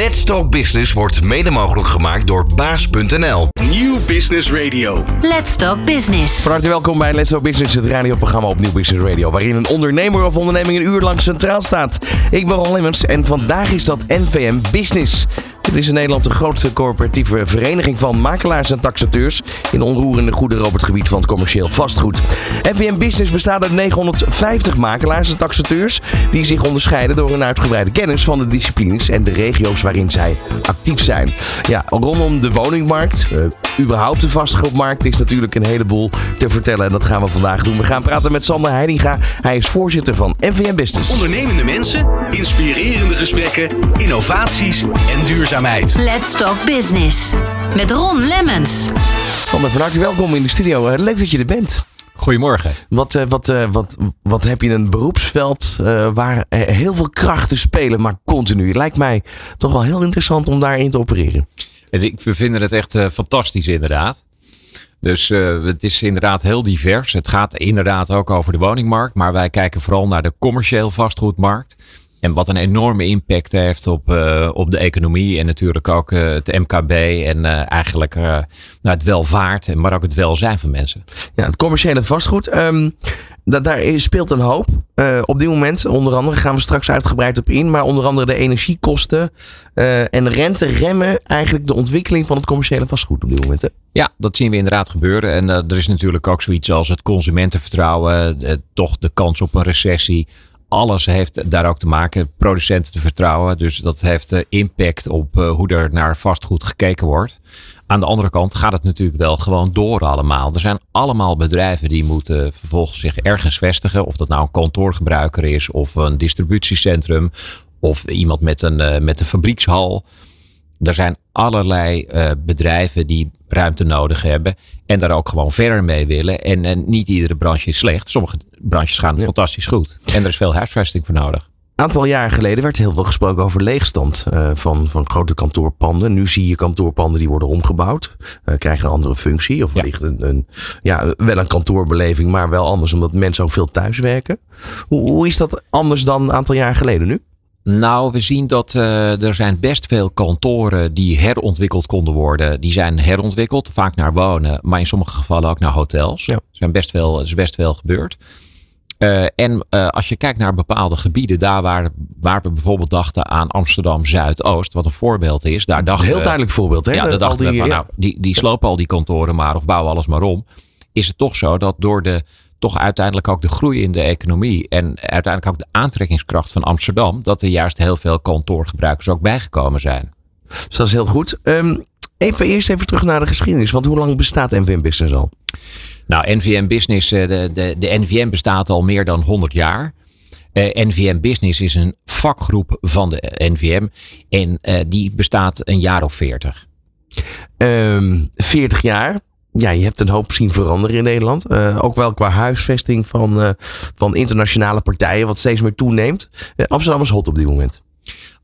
Let's Talk Business wordt mede mogelijk gemaakt door baas.nl. Nieuw Business Radio. Let's Talk Business. Van harte welkom bij Let's Talk Business, het radioprogramma op Nieuw Business Radio. Waarin een ondernemer of onderneming een uur lang centraal staat. Ik ben Ron Lemmens en vandaag is dat NVM Business. Dit is in Nederland de grootste coöperatieve vereniging van makelaars en taxateurs. In onroerende goederen op het gebied van het commercieel vastgoed. NVM Business bestaat uit 950 makelaars en taxateurs. Die zich onderscheiden door een uitgebreide kennis van de disciplines en de regio's waarin zij actief zijn. Ja, rondom de woningmarkt, uh, überhaupt de vastgoedmarkt, is natuurlijk een heleboel te vertellen. En dat gaan we vandaag doen. We gaan praten met Sander Heidinga. Hij is voorzitter van NVM Business. Ondernemende mensen, inspirerende gesprekken, innovaties en duurzaamheid. Let's Talk Business. Met Ron Lemmens. Sander, van harte welkom in de studio. Uh, leuk dat je er bent. Goedemorgen. Wat, uh, wat, uh, wat, wat heb je een beroepsveld waar heel veel krachten spelen, maar continu. Het lijkt mij toch wel heel interessant om daarin te opereren. Ik, we vinden het echt fantastisch inderdaad. Dus het is inderdaad heel divers. Het gaat inderdaad ook over de woningmarkt. Maar wij kijken vooral naar de commercieel vastgoedmarkt. En wat een enorme impact heeft op, uh, op de economie en natuurlijk ook uh, het MKB en uh, eigenlijk nou, het welvaart, maar ook het welzijn van mensen. Ja, het commerciële vastgoed, um, dat, daar speelt een hoop. op dit moment, onder andere, gaan we straks uitgebreid op in, maar onder andere de energiekosten en rente remmen eigenlijk de ontwikkeling van het commerciële vastgoed op dit moment. Hè? Ja, dat zien we inderdaad gebeuren. En er is natuurlijk ook zoiets als het consumentenvertrouwen, toch de kans op een recessie alles heeft daar ook te maken. Producenten te vertrouwen. Dus dat heeft impact op hoe er naar vastgoed gekeken wordt. Aan de andere kant gaat het natuurlijk wel gewoon door allemaal. Er zijn allemaal bedrijven die moeten vervolgens zich ergens vestigen. Of dat nou een kantoorgebruiker is of een distributiecentrum. Of iemand met een, met een fabriekshal. Er zijn allerlei bedrijven die ruimte nodig hebben. En daar ook gewoon verder mee willen. En, en niet iedere branche is slecht. Sommige branches gaan ja. fantastisch goed. En er is veel huisvesting voor nodig. Een aantal jaren geleden werd heel veel gesproken over leegstand uh, van, van grote kantoorpanden. Nu zie je kantoorpanden die worden omgebouwd. Uh, krijgen een andere functie. Of wellicht een, een, ja, wel een kantoorbeleving, maar wel anders omdat mensen ook veel thuiswerken. Hoe, hoe is dat anders dan een aantal jaar geleden nu? Nou, we zien dat uh, er zijn best veel kantoren die herontwikkeld konden worden. Die zijn herontwikkeld, vaak naar wonen, maar in sommige gevallen ook naar hotels. Ja. Er zijn best veel, is best veel gebeurd. Uh, en uh, als je kijkt naar bepaalde gebieden, daar waar, waar we bijvoorbeeld dachten aan Amsterdam Zuidoost, wat een voorbeeld is, daar dachten Heel duidelijk voorbeeld, hè? Ja, daar dachten die, we van, ja. nou, die, die slopen al die kantoren maar of bouwen alles maar om. Is het toch zo dat door de toch uiteindelijk ook de groei in de economie en uiteindelijk ook de aantrekkingskracht van Amsterdam, dat er juist heel veel kantoorgebruikers ook bijgekomen zijn. Dus dat is heel goed. Um, even eerst even terug naar de geschiedenis, want hoe lang bestaat NVM Business al? Nou, NVM Business, de, de, de NVM bestaat al meer dan 100 jaar. Uh, NVM Business is een vakgroep van de NVM en uh, die bestaat een jaar of 40. Um, 40 jaar, ja, je hebt een hoop zien veranderen in Nederland. Uh, ook wel qua huisvesting van, uh, van internationale partijen, wat steeds meer toeneemt. Uh, Amsterdam is hot op dit moment.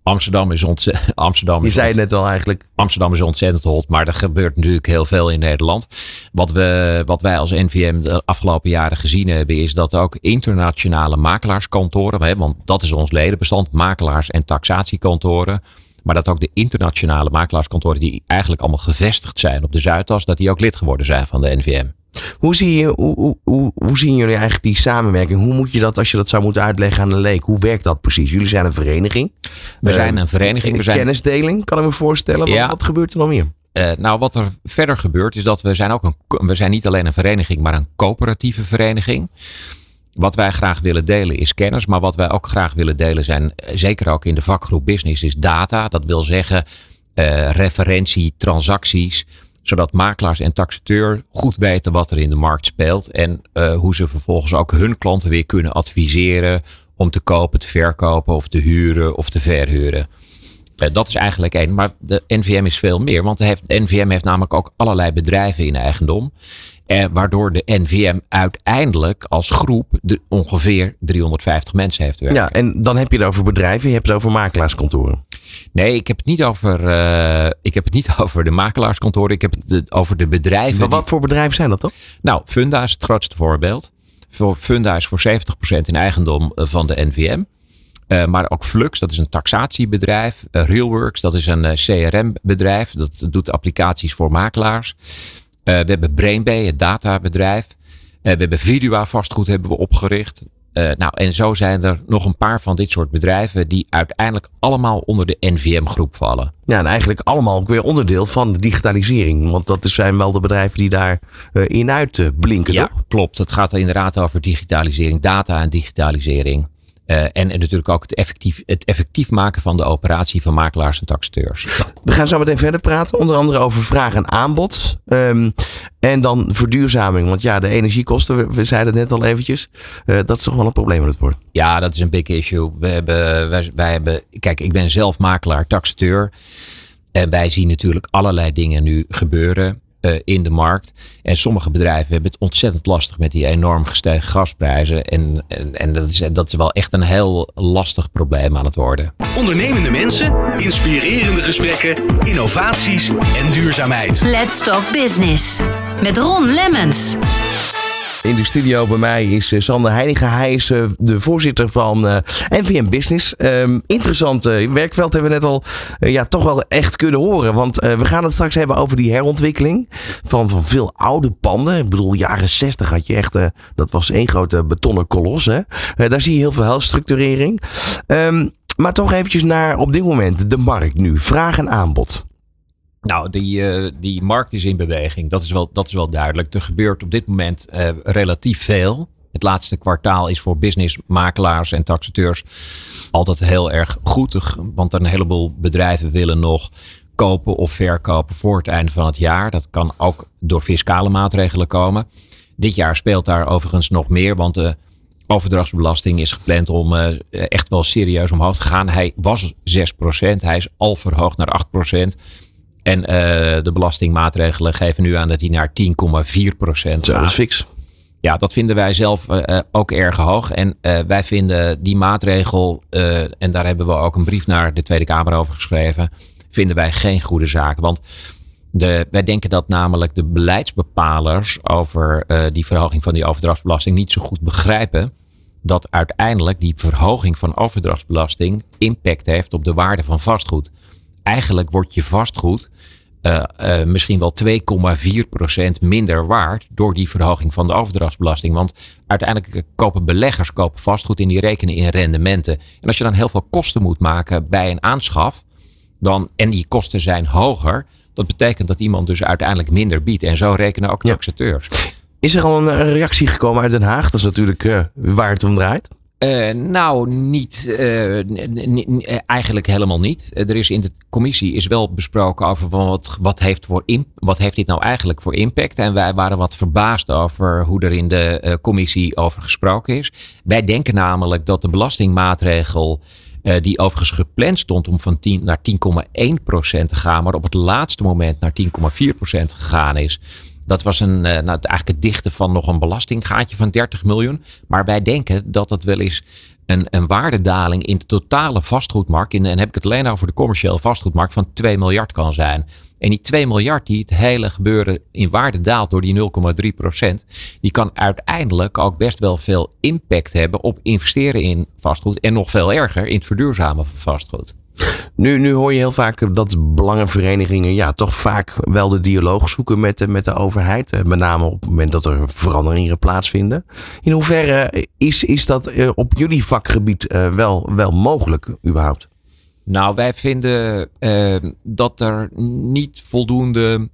Amsterdam is ontzettend. Amsterdam je is zei het net al eigenlijk. Amsterdam is ontzettend hot, maar er gebeurt natuurlijk heel veel in Nederland. Wat, we, wat wij als NVM de afgelopen jaren gezien hebben, is dat ook internationale makelaarskantoren, want dat is ons ledenbestand, makelaars en taxatiekantoren. Maar dat ook de internationale makelaarskantoren die eigenlijk allemaal gevestigd zijn op de Zuidas, dat die ook lid geworden zijn van de NVM. Hoe, zie je, hoe, hoe, hoe zien jullie eigenlijk die samenwerking? Hoe moet je dat, als je dat zou moeten uitleggen aan een leek, hoe werkt dat precies? Jullie zijn een vereniging. We zijn een vereniging. We zijn... Kennisdeling, kan ik me voorstellen. Ja. Wat, wat gebeurt er nog meer? Uh, nou, wat er verder gebeurt is dat we zijn ook een, we zijn niet alleen een vereniging, maar een coöperatieve vereniging. Wat wij graag willen delen is kennis, maar wat wij ook graag willen delen zijn, zeker ook in de vakgroep business, is data. Dat wil zeggen uh, referentie, transacties, zodat makelaars en taxateur goed weten wat er in de markt speelt en uh, hoe ze vervolgens ook hun klanten weer kunnen adviseren om te kopen, te verkopen of te huren of te verhuren. Dat is eigenlijk één. Maar de NVM is veel meer. Want de NVM heeft namelijk ook allerlei bedrijven in eigendom. Eh, waardoor de NVM uiteindelijk als groep de, ongeveer 350 mensen heeft werken. Ja, en dan heb je het over bedrijven, je hebt het over makelaarskantoren. Nee, ik heb het niet over, uh, ik heb het niet over de makelaarskantoren. Ik heb het over de bedrijven. Maar wat die... voor bedrijven zijn dat toch? Nou, Funda is het grootste voorbeeld. Funda is voor 70% in eigendom van de NVM. Uh, maar ook Flux, dat is een taxatiebedrijf. Uh, Realworks, dat is een uh, CRM-bedrijf. Dat doet applicaties voor makelaars. We hebben Brainbay, het databedrijf. we hebben Vidua vastgoed hebben we opgericht. Uh, nou, en zo zijn er nog een paar van dit soort bedrijven die uiteindelijk allemaal onder de NVM-groep vallen. Ja, en eigenlijk allemaal ook weer onderdeel van de digitalisering. Want dat zijn wel de bedrijven die daar in uitblinken. Ja, toch? klopt. Het gaat inderdaad over digitalisering, data en digitalisering. Uh, en, en, natuurlijk ook het effectief, het effectief maken van de operatie van makelaars en taxateurs. We gaan zo meteen verder praten, onder andere over vraag en aanbod. Um, en dan verduurzaming. Want ja, de energiekosten, we, zeiden het net al eventjes, uh, dat is toch wel een probleem aan het worden. Ja, dat is een big issue. We hebben, wij, wij hebben, kijk, ik ben zelf makelaar, taxateur. En wij zien natuurlijk allerlei dingen nu gebeuren in de markt. En sommige bedrijven hebben het ontzettend lastig met die enorm gestegen gasprijzen. En, en, en dat, is, dat is wel echt een heel lastig probleem aan het worden. Ondernemende mensen, inspirerende gesprekken, innovaties en duurzaamheid. Let's Talk Business. Met Ron Lemmens. In de studio bij mij is uh, Sander Heininga. Hij is uh, de voorzitter van NVM Business. Um, interessant werkveld hebben we net al ja, toch wel echt kunnen horen. Want we gaan het straks hebben over die herontwikkeling van, van veel oude panden. Ik bedoel, jaren 60 had je echt, dat was één grote betonnen kolos. Hè? daar zie je heel veel herstructurering. Um, maar toch eventjes naar op dit moment de markt nu. Vraag en aanbod. Nou, die, uh, die markt is in beweging. Dat is, wel, dat is wel duidelijk. Er gebeurt op dit moment uh, relatief veel. Het laatste kwartaal is voor businessmakelaars en taxateurs altijd heel erg goed. Want een heleboel bedrijven willen nog kopen of verkopen voor het einde van het jaar. Dat kan ook door fiscale maatregelen komen. Dit jaar speelt daar overigens nog meer, want de overdrachtsbelasting is gepland om uh, echt wel serieus omhoog te gaan. Hij was 6%, hij is al verhoogd naar 8%. En uh, de belastingmaatregelen geven nu aan dat hij naar 10,4 procent gaat. Dat is fix. Ja, dat vinden wij zelf uh, ook erg hoog. En uh, wij vinden die maatregel, en daar hebben we ook een brief naar de Tweede Kamer over geschreven, vinden wij geen goede zaak. Want de, wij denken dat namelijk de beleidsbepalers over die verhoging van die overdrachtsbelasting niet zo goed begrijpen dat uiteindelijk die verhoging van overdrachtsbelasting impact heeft op de waarde van vastgoed eigenlijk wordt je vastgoed uh, uh, misschien wel 2,4% minder waard door die verhoging van de overdrachtsbelasting. Want uiteindelijk kopen beleggers kopen vastgoed en die rekenen in rendementen. En als je dan heel veel kosten moet maken bij een aanschaf, dan, en die kosten zijn hoger, dat betekent dat iemand dus uiteindelijk minder biedt. En zo rekenen ook taxateurs. Ja. Is er al een reactie gekomen uit Den Haag? Dat is natuurlijk uh, waar het om draait. Uh, nou, niet, uh, eigenlijk helemaal niet. Er is in de commissie is wel besproken over wat, wat, heeft voor wat heeft dit nou eigenlijk voor impact. En wij waren wat verbaasd over hoe er in de commissie over gesproken is. Wij denken namelijk dat de belastingmaatregel, die overigens gepland stond om van 10 naar 10,1 procent te gaan, maar op het laatste moment naar 10,4 procent gegaan is dat was een, nou, eigenlijk het dichten van nog een belastinggaatje van 30 miljoen. Maar wij denken dat dat wel eens een, een waardedaling in de totale vastgoedmarkt, in, en heb ik het alleen over de commerciële vastgoedmarkt, van 2 miljard kan zijn. En die 2 miljard die het hele gebeuren in waarde daalt door die 0,3 procent, die kan uiteindelijk ook best wel veel impact hebben op investeren in vastgoed en nog veel erger in het verduurzamen van vastgoed. Nu, nu hoor je heel vaak dat belangenverenigingen ja, toch vaak wel de dialoog zoeken met de, met de overheid. Eh, met name op het moment dat er veranderingen plaatsvinden. In hoeverre is, is dat eh, op jullie vakgebied eh, wel, wel mogelijk überhaupt? Nou, wij vinden dat er niet voldoende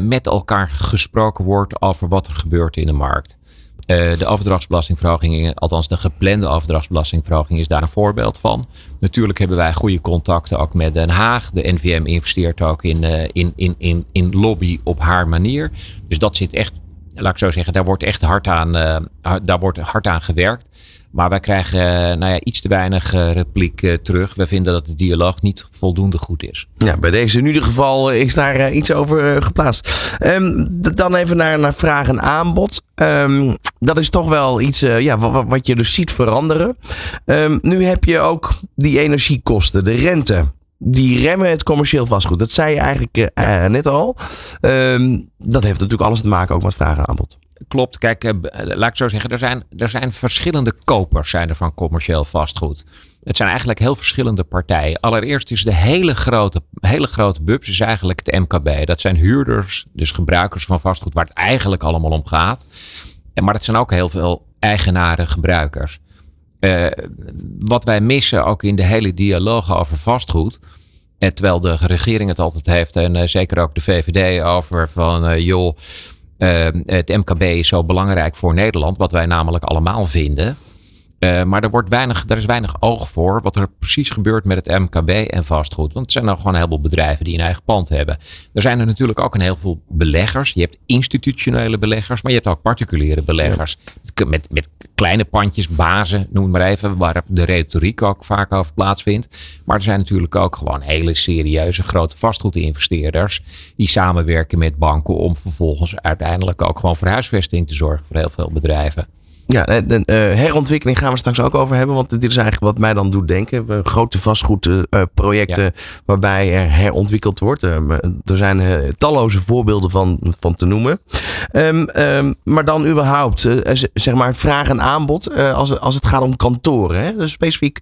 met elkaar gesproken wordt over wat er gebeurt in de markt. Uh, de overdrachtsbelastingverhoging, althans de geplande overdrachtsbelastingverhoging, is daar een voorbeeld van. Natuurlijk hebben wij goede contacten ook met Den Haag. De NVM investeert ook in, uh, in, in, in, in lobby op haar manier. Dus dat zit echt, laat ik zo zeggen, daar wordt echt hard aan, uh, daar wordt hard aan gewerkt. Maar wij krijgen nou ja, iets te weinig repliek terug. We vinden dat de dialoog niet voldoende goed is. Ja, bij deze in ieder geval is daar iets over geplaatst. Um, dan even naar, naar vraag en aanbod. Um, dat is toch wel iets ja, wat, wat, je dus ziet veranderen. Um, nu heb je ook die energiekosten, de rente. Die remmen het commercieel vastgoed. Dat zei je eigenlijk net al. Dat heeft natuurlijk alles te maken ook met vraag en aanbod. Klopt. Kijk, laat ik zo zeggen, er zijn, er zijn verschillende kopers zijn er van commercieel vastgoed. Het zijn eigenlijk heel verschillende partijen. Allereerst is de hele grote, hele grote bubs is eigenlijk het MKB. Dat zijn huurders, dus gebruikers van vastgoed, waar het eigenlijk allemaal om gaat. Maar het zijn ook heel veel eigenaren, gebruikers. Uh, wat wij missen ook in de hele dialoog over vastgoed. Eh, terwijl de regering het altijd heeft en uh, zeker ook de VVD over van joh, het MKB is zo belangrijk voor Nederland, wat wij namelijk allemaal vinden. Uh, maar er, wordt weinig, er is weinig oog voor wat er precies gebeurt met het MKB en vastgoed. Want het zijn nou gewoon een heleboel bedrijven die een eigen pand hebben. Er zijn er natuurlijk ook een heel veel beleggers. Je hebt institutionele beleggers, maar je hebt ook particuliere beleggers. Met, met kleine pandjes, bazen, noem maar even, waar de retoriek ook vaak over plaatsvindt. Maar er zijn natuurlijk ook gewoon hele serieuze grote vastgoedinvesteerders. Die samenwerken met banken om vervolgens uiteindelijk ook gewoon voor huisvesting te zorgen voor heel veel bedrijven. Ja, eh, de, uh, herontwikkeling gaan we straks ook over hebben. Want dit is eigenlijk wat mij dan doet denken. grote vastgoedprojecten uh, waarbij er herontwikkeld wordt. er zijn talloze voorbeelden van, van te noemen. Um, um, maar dan überhaupt, zeg maar, vraag en aanbod als, als het gaat om kantoren. Hè? Dus specifiek,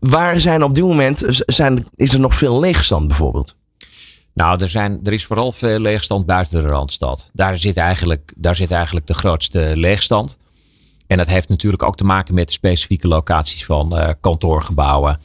waar zijn op dit moment, zijn, is er nog veel leegstand bijvoorbeeld? Nou, er, zijn, er is vooral veel leegstand buiten de Randstad. Daar zit eigenlijk, daar zit eigenlijk de grootste leegstand. En dat heeft natuurlijk ook te maken met specifieke locaties van uh, kantoorgebouwen.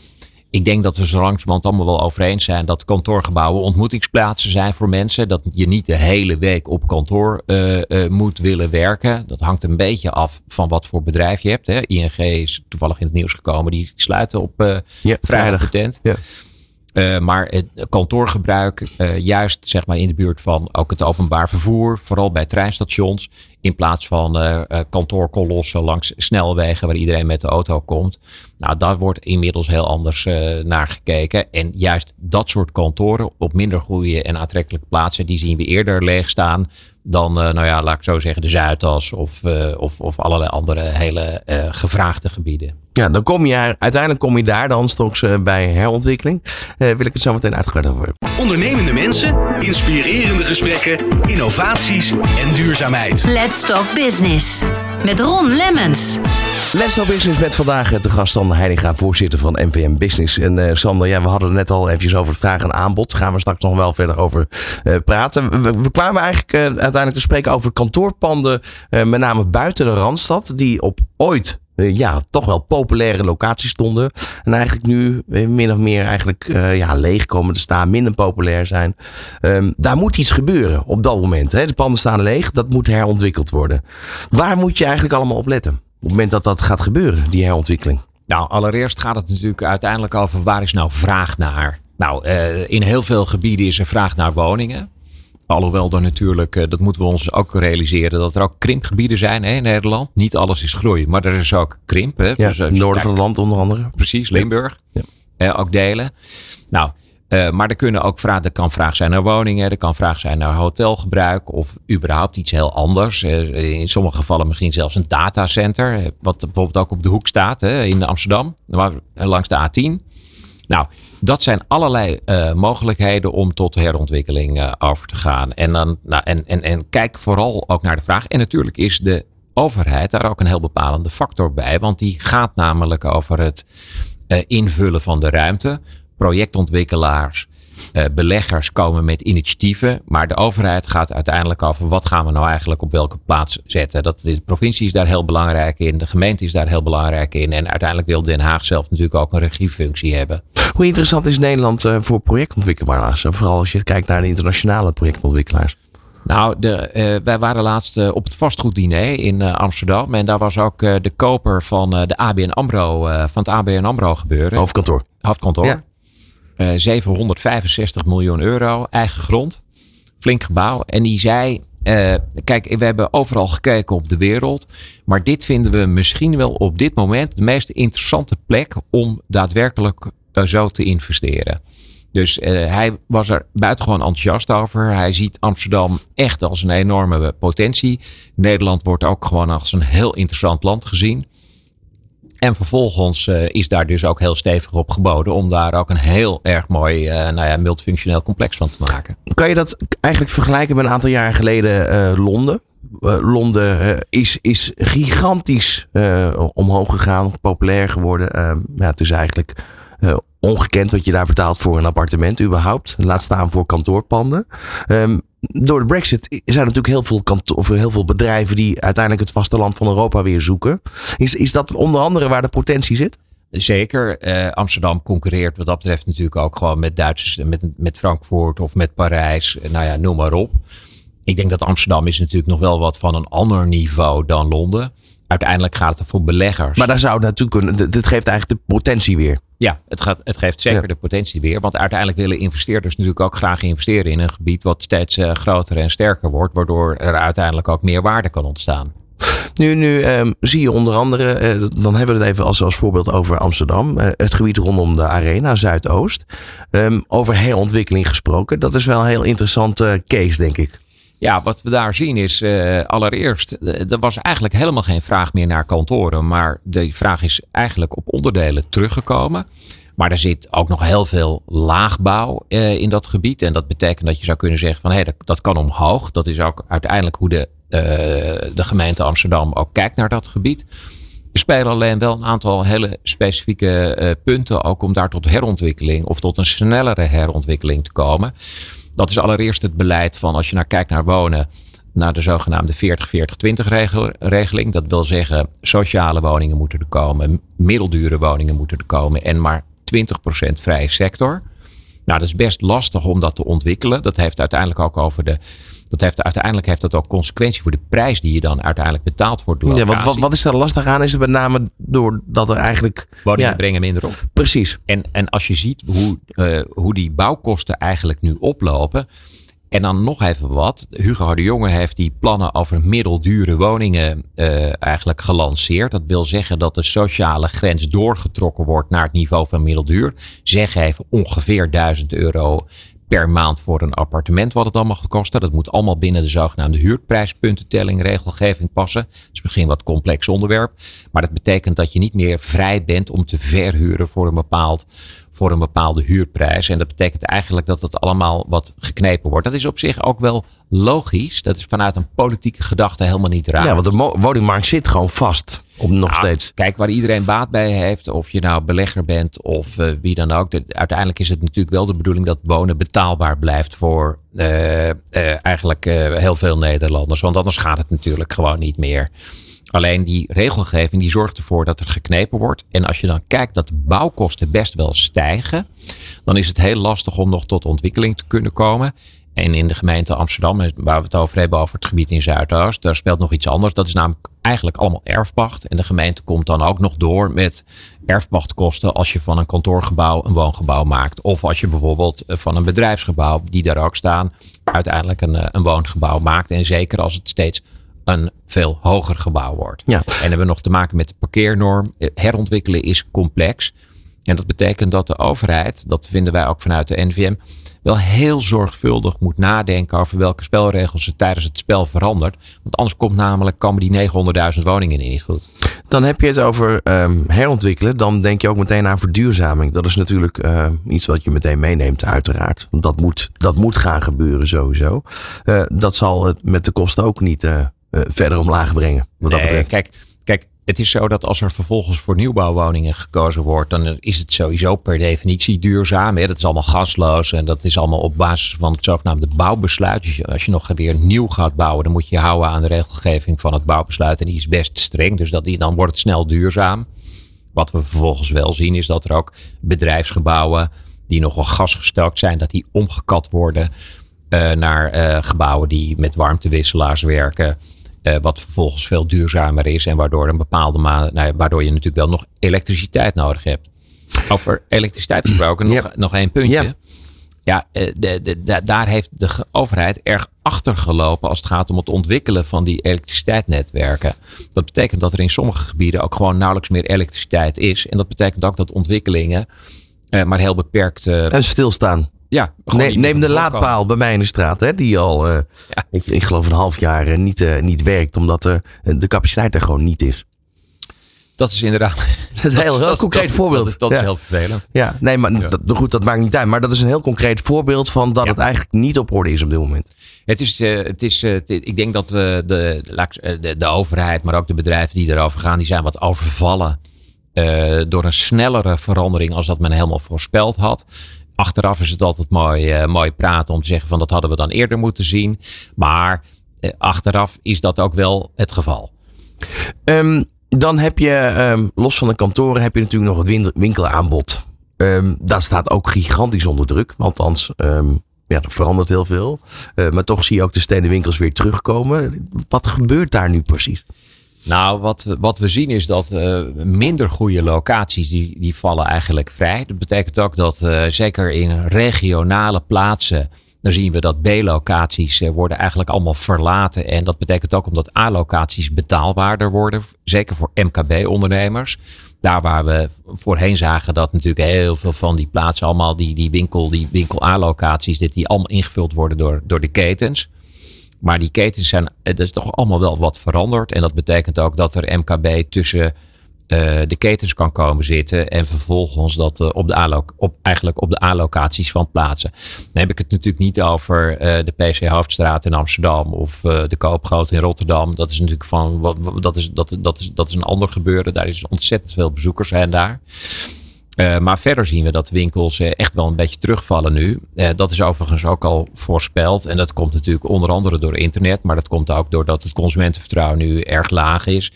Ik denk dat we zo langzamerhand allemaal wel over eens zijn dat kantoorgebouwen ontmoetingsplaatsen zijn voor mensen. Dat je niet de hele week op kantoor uh, uh, moet willen werken. Dat hangt een beetje af van wat voor bedrijf je hebt. Hè. ING is toevallig in het nieuws gekomen. Die sluiten op ja, vrijdag tent. Ja. Uh, maar het kantoorgebruik, uh, juist zeg maar in de buurt van ook het openbaar vervoer, vooral bij treinstations, in plaats van uh, kantoorkolossen langs snelwegen waar iedereen met de auto komt. Nou, daar wordt inmiddels heel anders naar gekeken. En juist dat soort kantoren op minder goede en aantrekkelijke plaatsen, die zien we eerder leeg staan dan, nou ja, laat ik zo zeggen, de Zuidas of, of, of allerlei andere hele gevraagde gebieden. Ja, dan kom je uiteindelijk kom je daar dan straks uh, bij herontwikkeling. Uh, wil ik het zo meteen uitgebreid over Ondernemende mensen, inspirerende gesprekken, innovaties en duurzaamheid. Let's Talk Business met Ron Lemmens. Let's Talk Business met vandaag de gast Sander Heininga, voorzitter van MVM Business. En uh, Sander, ja, we hadden het net al eventjes over het vraag en aanbod. Daar gaan we straks nog wel verder over praten. We, we, kwamen eigenlijk uiteindelijk te spreken over kantoorpanden, met name buiten de Randstad, die op ooit eh, ja, toch wel populaire locaties stonden. En eigenlijk nu eh, min of meer eigenlijk uh, ja, leeg komen te staan, minder populair zijn. Um, daar moet iets gebeuren op dat moment. Hè. De panden staan leeg, dat moet herontwikkeld worden. Waar moet je eigenlijk allemaal op letten? Op het moment dat dat gaat gebeuren, die herontwikkeling. Nou, allereerst gaat het natuurlijk uiteindelijk over waar is nou vraag naar? Nou, in heel veel gebieden is er vraag naar woningen. Alhoewel er natuurlijk, eh, dat moeten we ons ook realiseren, dat er ook krimpgebieden zijn hè, in Nederland. Niet alles is groei, maar er is ook krimp. Hè. Ja, dus, het noorden van het land onder andere. Precies, Limburg. Ja. Eh, ook delen. Nou, uh, maar er, kunnen ook vragen, er kan vraag zijn naar woningen, er kan vraag zijn naar hotelgebruik of überhaupt iets heel anders. Uh, in sommige gevallen misschien zelfs een datacenter, wat bijvoorbeeld ook op de hoek staat hè, in Amsterdam, langs de A10. Nou, dat zijn allerlei uh, mogelijkheden om tot herontwikkeling uh, over te gaan. En, dan, nou, en, en, kijk vooral ook naar de vraag. En natuurlijk is de overheid daar ook een heel bepalende factor bij. Want die gaat namelijk over het uh, invullen van de ruimte. Projectontwikkelaars beleggers komen met initiatieven, maar de overheid gaat uiteindelijk over wat gaan we nou eigenlijk op welke plaats zetten. Dat, de provincie is daar heel belangrijk in, de gemeente is daar heel belangrijk in en uiteindelijk wil Den Haag zelf natuurlijk ook een regiefunctie hebben. Hoe interessant is Nederland uh, voor projectontwikkelaars? Vooral als je kijkt naar de internationale projectontwikkelaars. Nou, de, uh, wij waren laatst uh, op het vastgoeddiner in uh, Amsterdam. En daar was ook de koper van de ABN AMRO, van het ABN AMRO gebeuren. Hoofdkantoor. Hoofdkantoor. Ja. 765 eh, miljoen euro, eigen grond, flink gebouw. En die zei, kijk, we hebben overal gekeken op de wereld. Maar dit vinden we misschien wel op dit moment de meest interessante plek om daadwerkelijk uh, zo te investeren. Dus uh, hij was er buitengewoon enthousiast over. Hij ziet Amsterdam echt als een enorme potentie. Nederland wordt ook gewoon als een heel interessant land gezien. En vervolgens uh, is daar dus ook heel stevig op geboden om daar ook een heel erg mooi nou ja, multifunctioneel complex van te maken. Kan je dat eigenlijk vergelijken met een aantal jaren geleden Londen? Londen is, is gigantisch omhoog gegaan, populair geworden. ja, het is eigenlijk ongekend wat je daar betaalt voor een appartement überhaupt. Laat staan voor kantoorpanden. Um, door de brexit zijn er natuurlijk heel veel, of heel veel bedrijven die uiteindelijk het vasteland van Europa weer zoeken. Is, is dat onder andere waar de potentie zit? Zeker. Uh, Amsterdam concurreert wat dat betreft natuurlijk ook gewoon met Duitsers, met, met Frankfurt of met Parijs. Nou ja, noem maar op. Ik denk dat Amsterdam is natuurlijk nog wel wat van een ander niveau dan Londen. Uiteindelijk gaat het voor beleggers. Maar daar zou natuurlijk kunnen. Het geeft eigenlijk de potentie weer. Ja, het, gaat, het geeft zeker de potentie weer. Want uiteindelijk willen investeerders natuurlijk ook graag investeren in een gebied wat steeds uh, groter en sterker wordt. Waardoor er uiteindelijk ook meer waarde kan ontstaan. Nu, nu um, zie je onder andere, uh, dan hebben we het even als, als voorbeeld over Amsterdam. Uh, het gebied rondom de Arena, Zuidoost. Um, over herontwikkeling gesproken. Dat is wel een heel interessante case, denk ik. Ja, wat we daar zien is uh, allereerst, er was eigenlijk helemaal geen vraag meer naar kantoren. Maar de vraag is eigenlijk op onderdelen teruggekomen. Maar er zit ook nog heel veel laagbouw uh, in dat gebied. En dat betekent dat je zou kunnen zeggen van hé, hey, dat, dat kan omhoog. Dat is ook uiteindelijk hoe de, de gemeente Amsterdam ook kijkt naar dat gebied. Er spelen alleen wel een aantal hele specifieke punten ook om daar tot herontwikkeling of tot een snellere herontwikkeling te komen. Dat is allereerst het beleid van als je naar kijkt naar wonen, naar de zogenaamde 40-40-20 regeling. Dat wil zeggen, sociale woningen moeten er komen, middeldure woningen moeten er komen en maar 20% vrije sector. Nou, dat is best lastig om dat te ontwikkelen. Dat heeft uiteindelijk ook over de. Dat heeft, uiteindelijk heeft dat ook consequenties voor de prijs die je dan uiteindelijk betaalt voor de locatie. Ja, wat, wat, is er lastig aan? Is het met name doordat er eigenlijk... Woningen brengen minder op. Precies. En, en als je ziet hoe, uh, hoe die bouwkosten eigenlijk nu oplopen en dan nog even wat. Hugo de Jonge heeft die plannen over middeldure woningen uh, eigenlijk gelanceerd. Dat wil zeggen dat de sociale grens doorgetrokken wordt naar het niveau van middelduur. Zeg even ongeveer 1000 euro per maand voor een appartement wat het allemaal gaat kosten. Dat moet allemaal binnen de zogenaamde huurprijspuntentelling regelgeving passen. Dat is misschien wat complex onderwerp. Maar dat betekent dat je niet meer vrij bent om te verhuren voor een bepaald voor een bepaalde huurprijs. En dat betekent eigenlijk dat het allemaal wat geknepen wordt. Dat is op zich ook wel logisch. Dat is vanuit een politieke gedachte helemaal niet raar. Ja, want de woningmarkt zit gewoon vast. Op nog nou, steeds. Kijk, waar iedereen baat bij heeft, of je nou belegger bent of uh, wie dan ook. De, uiteindelijk is het natuurlijk wel de bedoeling dat wonen betaalbaar blijft voor uh, uh, eigenlijk heel veel Nederlanders. Want anders gaat het natuurlijk gewoon niet meer. Alleen die regelgeving die zorgt ervoor dat er geknepen wordt. En als je dan kijkt dat de bouwkosten best wel stijgen, dan is het heel lastig om nog tot ontwikkeling te kunnen komen. En in de gemeente Amsterdam, waar we het over hebben, over het gebied in Zuidoost, daar speelt nog iets anders. Dat is namelijk eigenlijk allemaal erfpacht. En de gemeente komt dan ook nog door met erfpachtkosten als je van een kantoorgebouw een woongebouw maakt. Of als je bijvoorbeeld eh, van een bedrijfsgebouw, die daar ook staan, uiteindelijk een, eh, een woongebouw maakt. En zeker als het steeds een veel hoger gebouw wordt. Ja. En hebben we nog te maken met de parkeernorm. Herontwikkelen is complex. En dat betekent dat de overheid, dat vinden wij ook vanuit de NVM, wel heel zorgvuldig moet nadenken over welke spelregels ze tijdens het spel verandert. Want anders komt namelijk, komen die 900.000 woningen niet goed. Dan heb je het over um, herontwikkelen. Dan denk je ook meteen aan verduurzaming. Dat is natuurlijk uh, iets wat je meteen meeneemt, uiteraard. Dat moet, dat moet gaan gebeuren sowieso. Uh, dat zal het met de kosten ook niet uh, uh, verder omlaag brengen. Wat dat kijk, het is zo dat als er vervolgens voor nieuwbouwwoningen gekozen wordt, dan is het sowieso per definitie duurzaam. Hè? Dat is allemaal gasloos en dat is allemaal op basis van het zogenaamde bouwbesluit. Dus als je nog weer nieuw gaat bouwen, dan moet je houden aan de regelgeving van het bouwbesluit. En die is best streng, dus dat die, dan wordt het snel duurzaam. Wat we vervolgens wel zien is dat er ook bedrijfsgebouwen die nogal gasgestookt zijn, dat die omgekat worden uh, naar uh, gebouwen die met warmtewisselaars werken. Uh, wat vervolgens veel duurzamer is en waardoor, een bepaalde ma nou, waardoor je natuurlijk wel nog elektriciteit nodig hebt. Over elektriciteit gesproken, nog, nog één puntje. Ja, ja de, de, de, daar heeft de overheid erg achter gelopen als het gaat om het ontwikkelen van die elektriciteitsnetwerken. Dat betekent dat er in sommige gebieden ook gewoon nauwelijks meer elektriciteit is. En dat betekent ook dat ontwikkelingen uh, maar heel beperkt. Uh, en stilstaan. Ja, neem, neem de laadpaal bij mij in de straat, hè, die al, uh, ja. ik, ik, geloof een half jaar uh, niet, uh, niet werkt, omdat de capaciteit er gewoon niet is. Dat is inderdaad, Dat is een heel, heel concreet voorbeeld. Dat, dat is heel vervelend. Ja, nee, maar Ja. Dat, goed, dat maakt niet uit. Maar dat is een heel concreet voorbeeld van dat het eigenlijk niet op orde is op dit moment. Het is, eh, het is, eh, ik denk dat we de, eh, de, de overheid, maar ook de bedrijven die erover gaan, die zijn wat overvallen eh, door een snellere verandering als dat men helemaal voorspeld had. Achteraf is het altijd mooi, eh, mooi praten om te zeggen van dat hadden we dan eerder moeten zien. Maar eh, achteraf is dat ook wel het geval. Ehm, dan heb je, ehm, los van de kantoren, heb je natuurlijk nog het win- winkelaanbod. Ehm, dat staat ook gigantisch onder druk. Althans, ja, er verandert heel veel. Eh, maar toch zie je ook de stedenwinkels weer terugkomen. Wat gebeurt daar nu precies? Nou, wat, we- wat we zien is dat eh, minder goede locaties, die, die vallen eigenlijk vrij. Dat betekent ook dat eh, zeker in regionale plaatsen, dan zien we dat B-locaties eh, worden eigenlijk allemaal verlaten. En dat betekent ook omdat A-locaties betaalbaarder worden, zeker voor MKB-ondernemers. Daar waar we voorheen zagen dat natuurlijk heel veel van die plaatsen allemaal, die, die winkel, die winkel A-locaties, dit die allemaal ingevuld worden door, door de ketens. Maar die ketens zijn, het is toch allemaal wel wat veranderd. En dat betekent ook dat er MKB tussen eh, de ketens kan komen zitten. En vervolgens dat eh, op de op, eigenlijk op de A-locaties van plaatsen. Dan heb ik het natuurlijk niet over eh, de PC Hoofdstraat in Amsterdam. Of eh, de Koopgroot in Rotterdam. Dat is natuurlijk van, dat, is, dat, dat, is, dat is een ander gebeuren. Daar is ontzettend veel bezoekers zijn daar. Eh, maar verder zien we dat winkels eh, echt wel een beetje terugvallen nu. Eh, dat is overigens ook al voorspeld. En dat komt natuurlijk onder andere door internet. Maar dat komt ook doordat het consumentenvertrouwen nu erg laag is.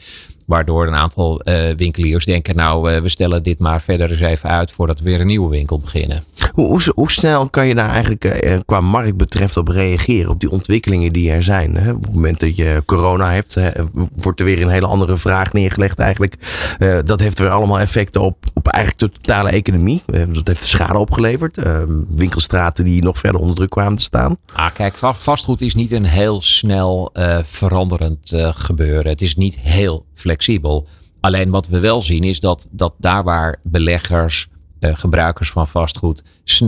Waardoor een aantal winkeliers denken, nou we stellen dit maar verder eens even uit voordat we weer een nieuwe winkel beginnen. Hoe, snel kan je daar eigenlijk eh, qua markt betreft op reageren? Op die ontwikkelingen die er zijn. Hè? Op het moment dat je corona hebt, hè, wordt er weer een hele andere vraag neergelegd eigenlijk. Eh, dat heeft weer allemaal effecten op, op eigenlijk de totale economie. Eh, dat heeft schade opgeleverd. Eh, winkelstraten die nog verder onder druk kwamen te staan. Ah, kijk, va- vastgoed is niet een heel snel eh, veranderend eh, gebeuren. Het is niet heel flexibel. Alleen wat we wel zien is dat, dat daar waar beleggers, eh, gebruikers van vastgoed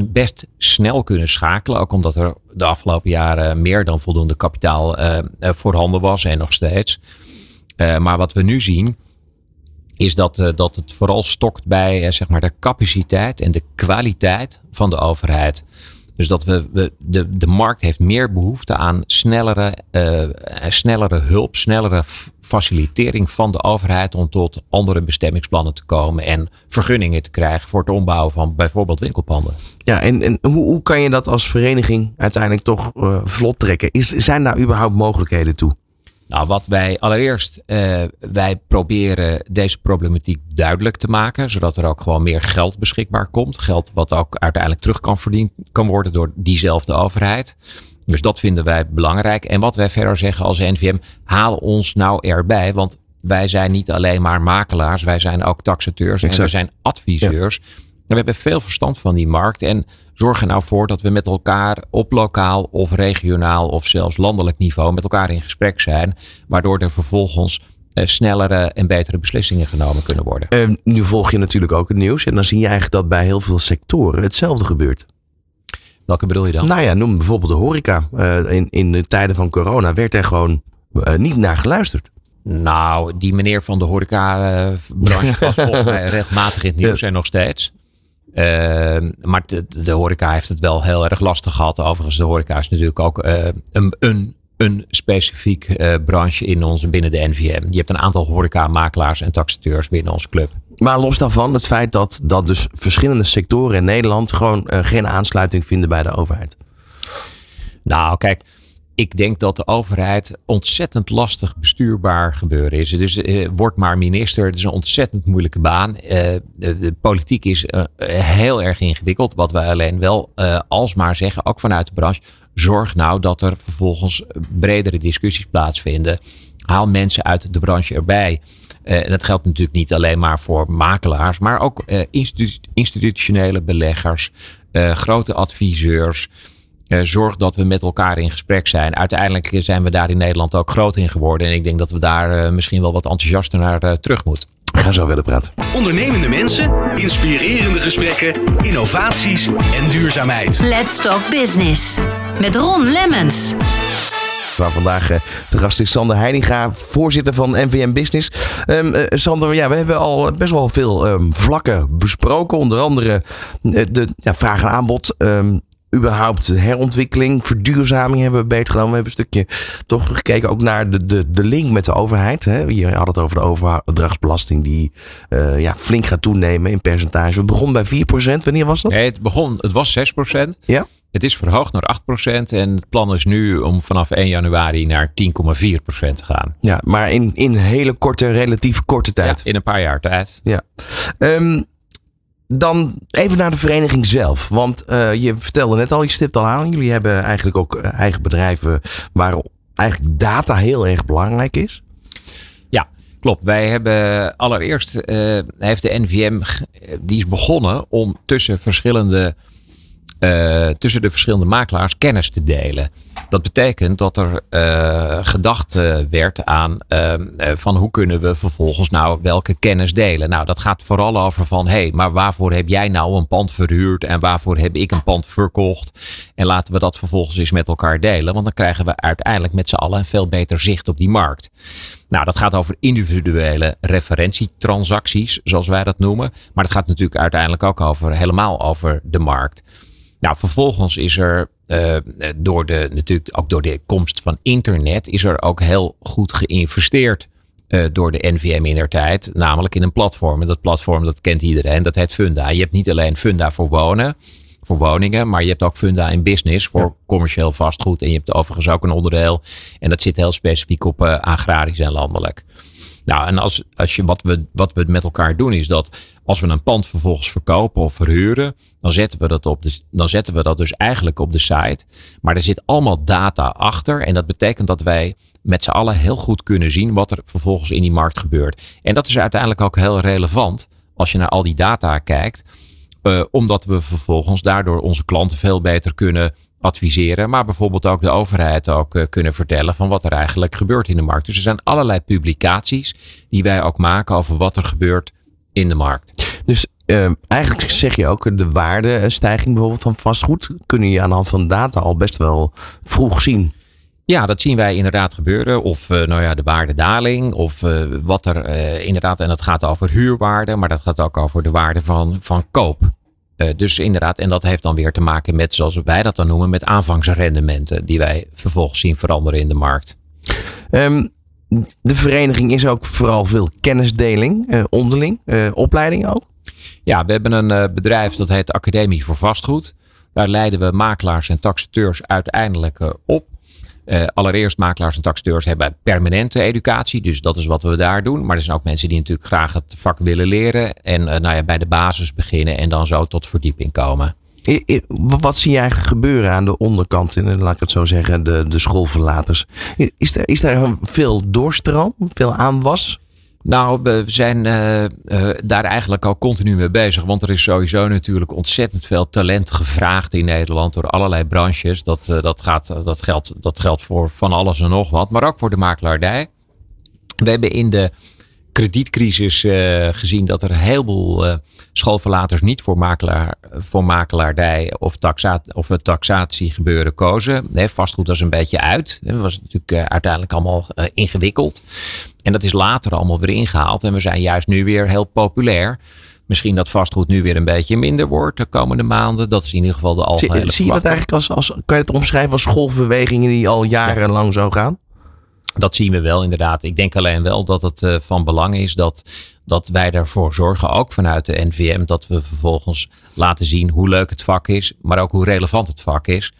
best snel kunnen schakelen. Ook omdat er de afgelopen jaren meer dan voldoende kapitaal eh, eh, voorhanden was en nog steeds. Eh, maar wat we nu zien is dat, eh, dat het vooral stokt bij eh, zeg maar de capaciteit en de kwaliteit van de overheid. Dus dat we, we de, de markt heeft meer behoefte aan snellere, eh, snellere hulp, snellere facilitering van de overheid om tot andere bestemmingsplannen te komen en vergunningen te krijgen voor het ombouwen van bijvoorbeeld winkelpanden. Ja, en, en hoe, hoe kan je dat als vereniging uiteindelijk toch eh, vlot trekken? Is, zijn daar überhaupt mogelijkheden toe? Nou, wat wij allereerst, eh, wij proberen deze problematiek duidelijk te maken, zodat er ook gewoon meer geld beschikbaar komt. Geld wat ook uiteindelijk terug kan verdiend kan worden door diezelfde overheid. Dus dat vinden wij belangrijk. En wat wij verder zeggen als NVM, haal ons nou erbij, want wij zijn niet alleen maar makelaars, wij zijn ook taxateurs en wij zijn adviseurs. We hebben veel verstand van die markt. En zorg er nou voor dat we met elkaar op lokaal of regionaal of zelfs landelijk niveau met elkaar in gesprek zijn. Waardoor er vervolgens eh, snellere en betere beslissingen genomen kunnen worden. Eh, nu volg je natuurlijk ook het nieuws. En dan zie je eigenlijk dat bij heel veel sectoren hetzelfde gebeurt. Welke bedoel je dan? Nou ja, noem bijvoorbeeld de horeca. Eh, in, in de tijden van corona werd er gewoon eh, niet naar geluisterd. Nou, die meneer van de horeca-branche was volgens mij regelmatig in het nieuws en nog steeds. Eh, maar de, de horeca heeft het wel heel erg lastig gehad. Overigens, de horeca is natuurlijk ook eh, een, een, een specifiek eh, branche in onze, binnen de NVM. Je hebt een aantal horeca-makelaars en taxateurs binnen onze club. Maar los daarvan, het feit dat, dat dus verschillende sectoren in Nederland gewoon eh, geen aansluiting vinden bij de overheid. Nou, kijk, ik denk dat de overheid ontzettend lastig bestuurbaar gebeuren is. Dus eh, word maar minister. Het is een ontzettend moeilijke baan. Eh, de, politiek is eh, heel erg ingewikkeld. Wat wij alleen wel eh, alsmaar zeggen, ook vanuit de branche. Zorg nou dat er vervolgens bredere discussies plaatsvinden. Haal mensen uit de branche erbij. En dat geldt natuurlijk niet alleen maar voor makelaars, maar ook institu- institutionele beleggers, grote adviseurs. Eh, zorg dat we met elkaar in gesprek zijn. Uiteindelijk zijn we daar in Nederland ook groot in geworden. En ik denk dat we daar eh, misschien wel wat enthousiaster naar eh, terug moeten. Ga zo verder praten. Ondernemende mensen, inspirerende gesprekken, innovaties en duurzaamheid. Let's Talk Business. Met Ron Lemmens. Waar vandaag de gast is Sander Heininga, voorzitter van NVM Business. Um, uh, Sander, ja, we hebben al best wel veel um, vlakken besproken. Onder andere uh, de ja, vraag en aanbod. Um, überhaupt herontwikkeling, verduurzaming hebben we beter gedaan. We hebben een stukje toch gekeken ook naar de, de, de link met de overheid. Hè. Je had het over de overdrachtsbelasting die uh, ja, flink gaat toenemen in percentage. We begonnen bij 4%. Wanneer was dat? Nee, het, begon, het was 6%. Ja. Het is verhoogd naar 8% en het plan is nu om vanaf 1 januari naar 10,4% te gaan. Ja, maar in, in hele korte, relatief korte tijd. Ja, in een paar jaar tijd. Ja. Um, dan even naar de vereniging zelf. Want uh, je vertelde net al, je stipt al aan. Jullie hebben eigenlijk ook eigen bedrijven waar eigenlijk data heel erg belangrijk is. Ja, klopt. Wij hebben allereerst, uh, heeft de NVM, die is begonnen om tussen verschillende uh, tussen de verschillende makelaars kennis te delen. Dat betekent dat er uh, gedacht uh, werd aan van hoe kunnen we vervolgens nou welke kennis delen. Nou, dat gaat vooral over van hé, hey, maar waarvoor heb jij nou een pand verhuurd en waarvoor heb ik een pand verkocht? En laten we dat vervolgens eens met elkaar delen, want dan krijgen we uiteindelijk met z'n allen een veel beter zicht op die markt. Nou, dat gaat over individuele referentietransacties, zoals wij dat noemen. Maar het gaat natuurlijk uiteindelijk ook over helemaal over de markt. Nou, vervolgens is er uh, door de, natuurlijk ook door de komst van internet, is er ook heel goed geïnvesteerd uh, door de NVM in der tijd. Namelijk in een platform. En dat platform, dat kent iedereen, dat heet Funda. Je hebt niet alleen Funda voor wonen, voor woningen, maar je hebt ook Funda in business voor ja. commercieel vastgoed. En je hebt overigens ook een onderdeel. En dat zit heel specifiek op uh, agrarisch en landelijk. Nou, en als, als je, wat, we, wat we met elkaar doen is dat als we een pand vervolgens verkopen of verhuren, dan zetten we dat, op de, dan zetten we dat dus eigenlijk op de site. Maar er zit allemaal data achter. En dat betekent dat wij met z'n allen heel goed kunnen zien wat er vervolgens in die markt gebeurt. En dat is uiteindelijk ook heel relevant als je naar al die data kijkt. Uh, omdat we vervolgens daardoor onze klanten veel beter kunnen adviseren, maar bijvoorbeeld ook de overheid ook uh, kunnen vertellen van wat er eigenlijk gebeurt in de markt. Dus er zijn allerlei publicaties die wij ook maken over wat er gebeurt in de markt. Dus uh, eigenlijk zeg je ook de waardestijging bijvoorbeeld van vastgoed kun je aan de hand van data al best wel vroeg zien. Ja, dat zien wij inderdaad gebeuren. Of uh, nou ja, de waardedaling. Of uh, wat er inderdaad, en dat gaat over huurwaarde, maar dat gaat ook over de waarde van, van koop. Uh, dus inderdaad, en dat heeft dan weer te maken met, zoals wij dat dan noemen, met aanvangsrendementen die wij vervolgens zien veranderen in de markt. Um, de vereniging is ook vooral veel kennisdeling, uh, onderling, uh, opleiding ook. Ja, we hebben een bedrijf dat heet Academie voor Vastgoed. Daar leiden we makelaars en taxateurs uiteindelijk op. Uh, allereerst makelaars en taxateurs hebben permanente educatie. Dus dat is wat we daar doen. Maar er zijn ook mensen die natuurlijk graag het vak willen leren. En uh, nou ja, bij de basis beginnen en dan zo tot verdieping komen. Wat zie eigenlijk gebeuren aan de onderkant, in, laat ik het zo zeggen, de, de schoolverlaters? Is er, is daar veel doorstroom, veel aanwas? Nou, we zijn uh, uh, daar eigenlijk al continu mee bezig. Want er is sowieso natuurlijk ontzettend veel talent gevraagd in Nederland door allerlei branches. Dat, uh, dat, gaat, dat, geldt, dat geldt voor van alles en nog wat, maar ook voor de makelaardij. We hebben in de kredietcrisis gezien dat er een heleboel schoolverlaters niet voor, makelaar, voor makelaardij of, taxa, of het taxatiegebeuren kozen. Nee, vastgoed was een beetje uit. Dat was natuurlijk uiteindelijk allemaal ingewikkeld. En dat is later allemaal weer ingehaald. En we zijn juist nu weer heel populair. Misschien dat vastgoed nu weer een beetje minder wordt de komende maanden. Dat is in ieder geval de algehele Zie, zie je dat eigenlijk als, als, kan je het omschrijven als golfbewegingen die al jarenlang ja. zo gaan? Dat zien we wel inderdaad. Ik denk alleen wel dat het uh, van belang is dat, dat wij ervoor zorgen, ook vanuit de NVM, dat we vervolgens laten zien hoe leuk het vak is, maar ook hoe relevant het vak is.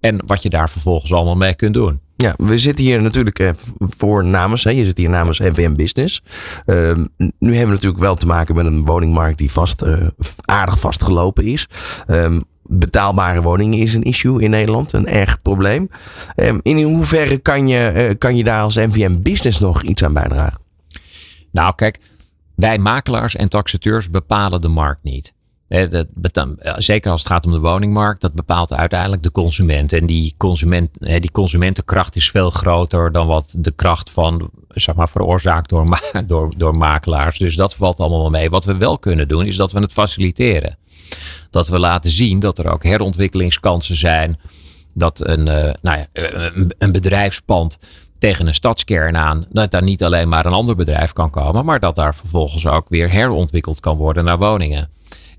En wat je daar vervolgens allemaal mee kunt doen. Ja, we zitten hier natuurlijk eh, voor namens, hè, je zit hier namens NVM Business. Uh, nu hebben we natuurlijk wel te maken met een woningmarkt die vast, uh, aardig vastgelopen is. Um, betaalbare woningen is een issue in Nederland, een erg probleem. Um, in hoeverre kan je, uh, kan je daar als NVM Business nog iets aan bijdragen? Nou, kijk, wij makelaars en taxateurs bepalen de markt niet. Zeker als het gaat om de woningmarkt, dat bepaalt uiteindelijk de consument. En die, consument, die consumentenkracht is veel groter dan wat de kracht van, zeg maar, veroorzaakt door, door, door makelaars. Dus dat valt allemaal wel mee. Wat we wel kunnen doen, is dat we het faciliteren. Dat we laten zien dat er ook herontwikkelingskansen zijn. dat een, nou ja, een bedrijfspand tegen een stadskern aan, dat daar niet alleen maar een ander bedrijf kan komen, maar dat daar vervolgens ook weer herontwikkeld kan worden naar woningen.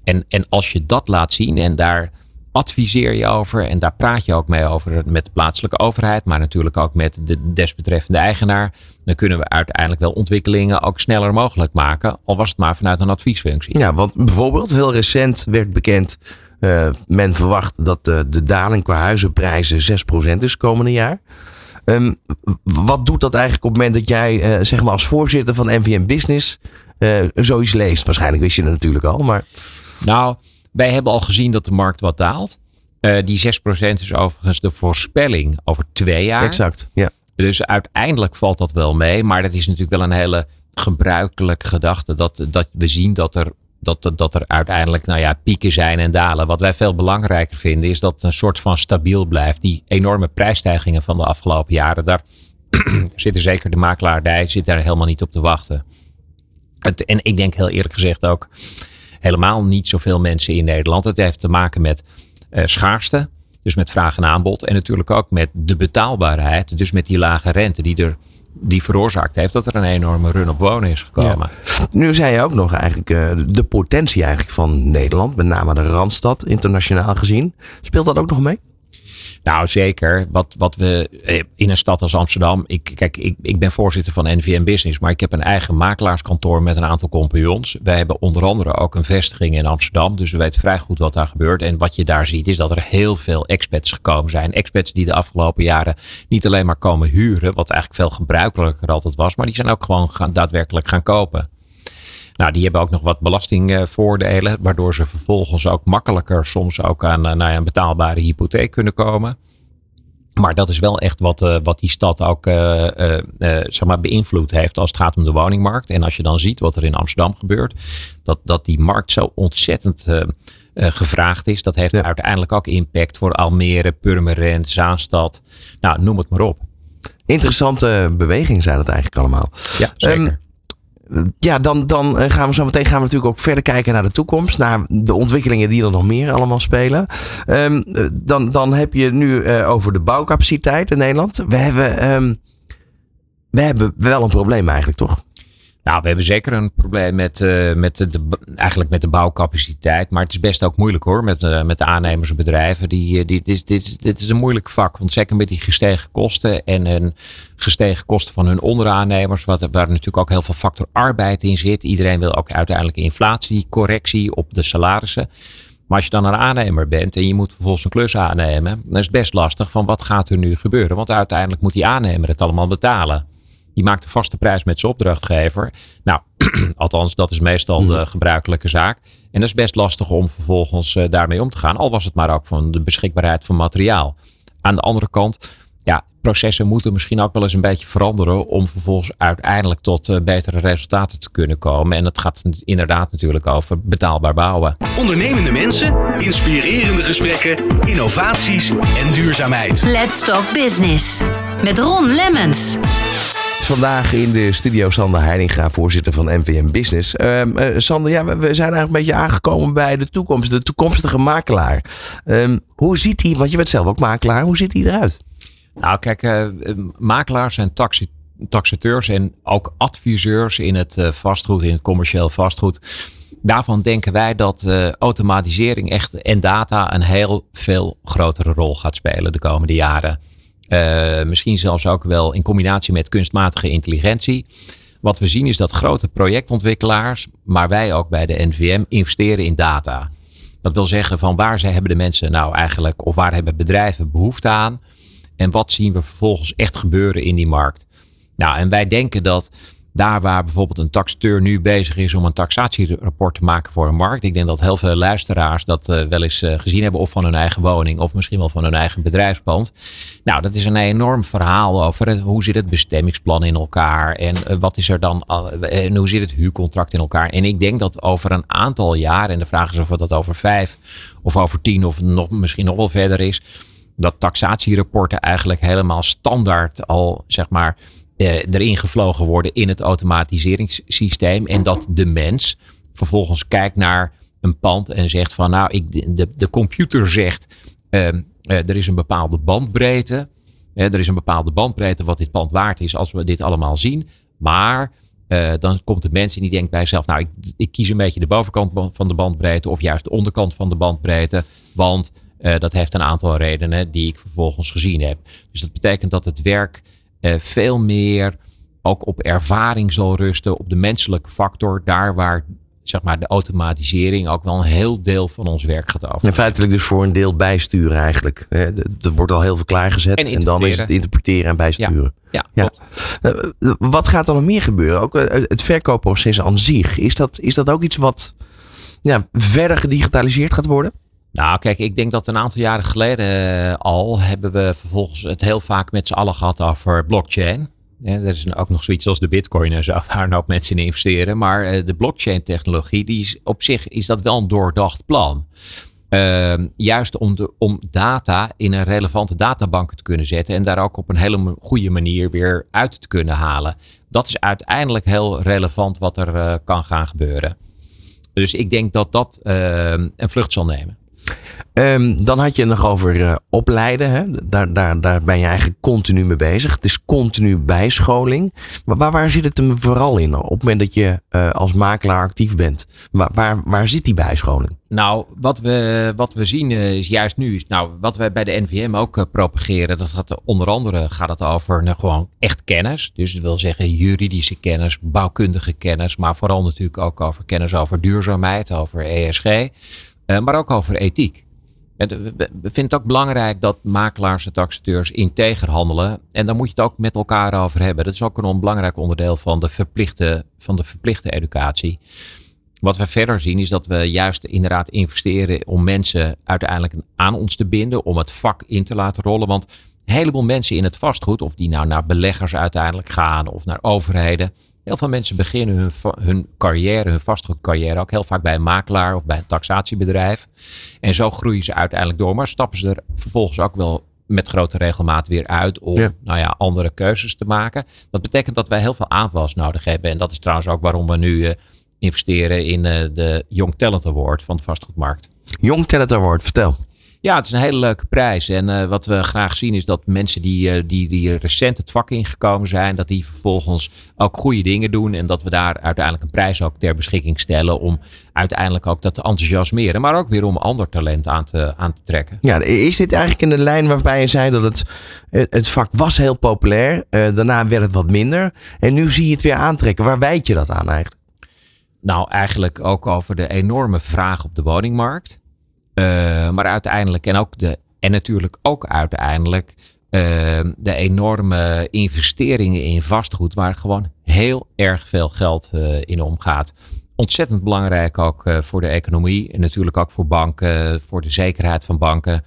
En, en als je dat laat zien en daar adviseer je over en daar praat je ook mee over met de plaatselijke overheid, maar natuurlijk ook met de desbetreffende eigenaar, dan kunnen we uiteindelijk wel ontwikkelingen ook sneller mogelijk maken, al was het maar vanuit een adviesfunctie. Ja, want bijvoorbeeld heel recent werd bekend, uh, men verwacht dat de, de daling qua huizenprijzen 6% is komende jaar. Um, wat doet dat eigenlijk op het moment dat jij, uh, zeg maar als voorzitter van NVM Business, uh, zoiets leest? Waarschijnlijk wist je het natuurlijk al, maar... Nou, wij hebben al gezien dat de markt wat daalt. Uh, die 6% is overigens de voorspelling over twee jaar. Exact, ja. Dus uiteindelijk valt dat wel mee. Maar dat is natuurlijk wel een hele gebruikelijke gedachte. Dat, dat we zien dat er, dat, dat er uiteindelijk nou ja, pieken zijn en dalen. Wat wij veel belangrijker vinden is dat het een soort van stabiel blijft. Die enorme prijsstijgingen van de afgelopen jaren. Daar zitten zeker de makelaardij zit daar helemaal niet op te wachten. Het, en ik denk heel eerlijk gezegd ook helemaal niet zoveel mensen in Nederland. Het heeft te maken met uh, schaarste, dus met vraag en aanbod. En natuurlijk ook met de betaalbaarheid, dus met die lage rente die er die veroorzaakt heeft dat er een enorme run op wonen is gekomen. Nu zei je ook nog eigenlijk uh, de potentie eigenlijk van Nederland, met name de Randstad, internationaal gezien. Speelt dat ook nog mee? Nou, zeker. Wat, wat we eh, in een stad als Amsterdam. Ik, kijk, ik, ik ben voorzitter van NVM Business, maar ik heb een eigen makelaarskantoor met een aantal compagnons. Wij hebben onder andere ook een vestiging in Amsterdam, dus we weten vrij goed wat daar gebeurt. En wat je daar ziet, is dat er heel veel expats gekomen zijn. Expats die de afgelopen jaren niet alleen maar komen huren, wat eigenlijk veel gebruikelijker altijd was, maar die zijn ook gewoon daadwerkelijk gaan kopen. Nou, die hebben ook nog wat belastingvoordelen, waardoor ze vervolgens ook makkelijker soms ook aan uh, een betaalbare hypotheek kunnen komen. Maar dat is wel echt wat, uh, wat die stad ook uh, zeg maar beïnvloed heeft als het gaat om de woningmarkt. En als je dan ziet wat er in Amsterdam gebeurt, dat, dat die markt zo ontzettend gevraagd is. Dat heeft uiteindelijk ook impact voor Almere, Purmerend, Zaanstad. Nou, noem het maar op. Interessante bewegingen zijn het eigenlijk allemaal. Ja, zeker. Um, ja, dan, dan eh, gaan we zo meteen gaan we natuurlijk ook verder kijken naar de toekomst. Naar de ontwikkelingen die er nog meer allemaal spelen. Um, dan, dan heb je nu uh, over de bouwcapaciteit in Nederland. We hebben, um, we hebben wel een probleem eigenlijk, toch? Nou, we hebben zeker een probleem met, uh, met, de, eigenlijk met de bouwcapaciteit. Maar het is best ook moeilijk hoor, met, uh, met de aannemers en bedrijven. Die, die, dit, is, dit, dit is een moeilijk vak. Want zeker met die gestegen kosten en een gestegen kosten van hun onderaannemers. Wat, waar natuurlijk ook heel veel factor arbeid in zit. Iedereen wil ook uiteindelijk inflatiecorrectie op de salarissen. Maar als je dan een aannemer bent en je moet vervolgens een klus aannemen, dan is het best lastig van wat gaat er nu gebeuren. Want uiteindelijk moet die aannemer het allemaal betalen. Die maakt de vaste prijs met zijn opdrachtgever. Nou, althans, dat is meestal de mhm. gebruikelijke zaak. En dat is best lastig om vervolgens uh, daarmee om te gaan. Al was het maar ook van de beschikbaarheid van materiaal. Aan de andere kant, ja, processen moeten misschien ook wel eens een beetje veranderen. om vervolgens uiteindelijk tot uh, betere resultaten te kunnen komen. En dat gaat inderdaad natuurlijk over betaalbaar bouwen. Ondernemende mensen, inspirerende gesprekken, innovaties en duurzaamheid. Let's Talk Business. Met Ron Lemmens. Vandaag in de studio Sander Heininga, voorzitter van MVM Business. Uh, Sander, ja, we zijn eigenlijk een beetje aangekomen bij de toekomst, de toekomstige makelaar. Um, hoe ziet hij, want je bent zelf ook makelaar, hoe ziet hij eruit? Nou, kijk, uh, makelaars zijn taxi taxateurs en ook adviseurs in het uh, vastgoed, in het commercieel vastgoed. Daarvan denken wij dat automatisering echt en data een heel veel grotere rol gaat spelen de komende jaren. Uh, misschien zelfs ook wel in combinatie met kunstmatige intelligentie. Wat we zien is dat grote projectontwikkelaars, maar wij ook bij de NVM, investeren in data. Dat wil zeggen van waar zij hebben de mensen nou eigenlijk, of waar hebben bedrijven behoefte aan? En wat zien we vervolgens echt gebeuren in die markt? Nou, en wij denken dat daar waar bijvoorbeeld een taxateur nu bezig is om een taxatierapport te maken voor een markt. Ik denk dat heel veel luisteraars dat uh, wel eens uh, gezien hebben. Of van hun eigen woning of misschien wel van hun eigen bedrijfspand. Nou, dat is een enorm verhaal over hoe zit het bestemmingsplan in elkaar. En uh, wat is er dan, en hoe zit het huurcontract in elkaar. En ik denk dat over een aantal jaar, en de vraag is of dat over vijf of over tien of nog, misschien nog wel verder is. Dat taxatierapporten eigenlijk helemaal standaard al, zeg maar erin gevlogen worden in het automatiseringssysteem. En dat de mens vervolgens kijkt naar een pand en zegt van nou, ik, de, de computer zegt. Uh, er is een bepaalde bandbreedte. er is een bepaalde bandbreedte wat dit pand waard is als we dit allemaal zien. Maar dan komt de mensen die denkt bij zichzelf, nou ik, ik, kies een beetje de bovenkant van de bandbreedte of juist de onderkant van de bandbreedte. Want dat heeft een aantal redenen die ik vervolgens gezien heb. Dus dat betekent dat het werk veel meer ook op ervaring zal rusten, op de menselijke factor, daar waar zeg maar, de automatisering ook wel een heel deel van ons werk gaat over. En feitelijk dus voor een deel bijsturen eigenlijk. Er wordt al heel veel klaargezet en, en dan is het interpreteren en bijsturen. Ja, ja, eh, Wat gaat er nog meer gebeuren? Ook eh, het verkoopproces aan zich. Is dat, is dat ook iets wat ja, verder gedigitaliseerd gaat worden? Nou, kijk, ik denk dat een aantal jaren geleden eh, al hebben we vervolgens het heel vaak met z'n allen gehad over blockchain. Ja, er is ook nog zoiets als de bitcoin en zo, waar hoop mensen in investeren. Maar uh, de blockchain technologie, die is, op zich is dat wel een doordacht plan. Uh, juist om, om data in een relevante databank te kunnen zetten en daar ook op een hele goede manier weer uit te kunnen halen. Dat is uiteindelijk heel relevant wat er uh, kan gaan gebeuren. Dus ik denk dat dat ehm, een vlucht zal nemen. Um, dan had je nog over uh, opleiden. Hè? Daar, daar, daar ben je eigenlijk continu mee bezig. Het is continu bijscholing. Maar waar, waar zit het hem vooral in op het moment dat je uh, als makelaar actief bent? Waar, waar, zit die bijscholing? Nou, wat we, wat we zien uh, is juist nu, nou, wat wij bij de NVM ook propageren, dat gaat onder andere gaat het over nou, gewoon echt kennis. Dus dat wil zeggen juridische kennis, bouwkundige kennis, maar vooral natuurlijk ook over kennis over duurzaamheid, over ESG. Maar ook over ethiek. We vinden het ook belangrijk dat makelaars en taxateurs integer handelen. En daar moet je het ook met elkaar over hebben. Dat is ook een belangrijk onderdeel van de verplichte, van de verplichte educatie. Wat we verder zien is dat we juist inderdaad investeren om mensen uiteindelijk aan ons te binden. Om het vak in te laten rollen. Want een heleboel mensen in het vastgoed, of die nou naar beleggers uiteindelijk gaan of naar overheden Heel veel mensen beginnen hun, hun carrière, hun vastgoedcarrière ook heel vaak bij een makelaar of bij een taxatiebedrijf. En zo groeien ze uiteindelijk door, maar stappen ze er vervolgens ook wel met grote regelmaat weer uit om Nou ja, andere keuzes te maken. Dat betekent dat wij heel veel aanwas nodig hebben. En dat is trouwens ook waarom we nu uh, investeren in uh, de Young Talent Award van de vastgoedmarkt. Young Talent Award, vertel. Ja, het is een hele leuke prijs. En uh, wat we graag zien is dat mensen die, uh, die, die recent het vak ingekomen zijn, dat die vervolgens ook goede dingen doen. En dat we daar uiteindelijk een prijs ook ter beschikking stellen om uiteindelijk ook dat te enthousiasmeren. Maar ook weer om ander talent aan te, aan te trekken. Ja, is dit eigenlijk in de lijn waarbij je zei dat het, het vak was heel populair. Uh, daarna werd het wat minder. En nu zie je het weer aantrekken. Waar wijd je dat aan eigenlijk? Nou, eigenlijk ook over de enorme vraag op de woningmarkt. Uh, maar uiteindelijk, en, ook de, en natuurlijk ook uiteindelijk uh, de enorme investeringen in vastgoed, waar gewoon heel erg veel geld uh, in omgaat. Ontzettend belangrijk ook voor de economie en natuurlijk ook voor banken, voor de zekerheid van banken.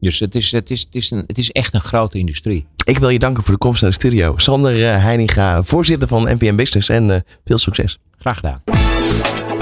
Dus het is, het, is, het, is een, het is echt een grote industrie. Ik wil je danken voor de komst naar de studio. Sander Heininga, voorzitter van NPM Business en veel succes. Graag gedaan.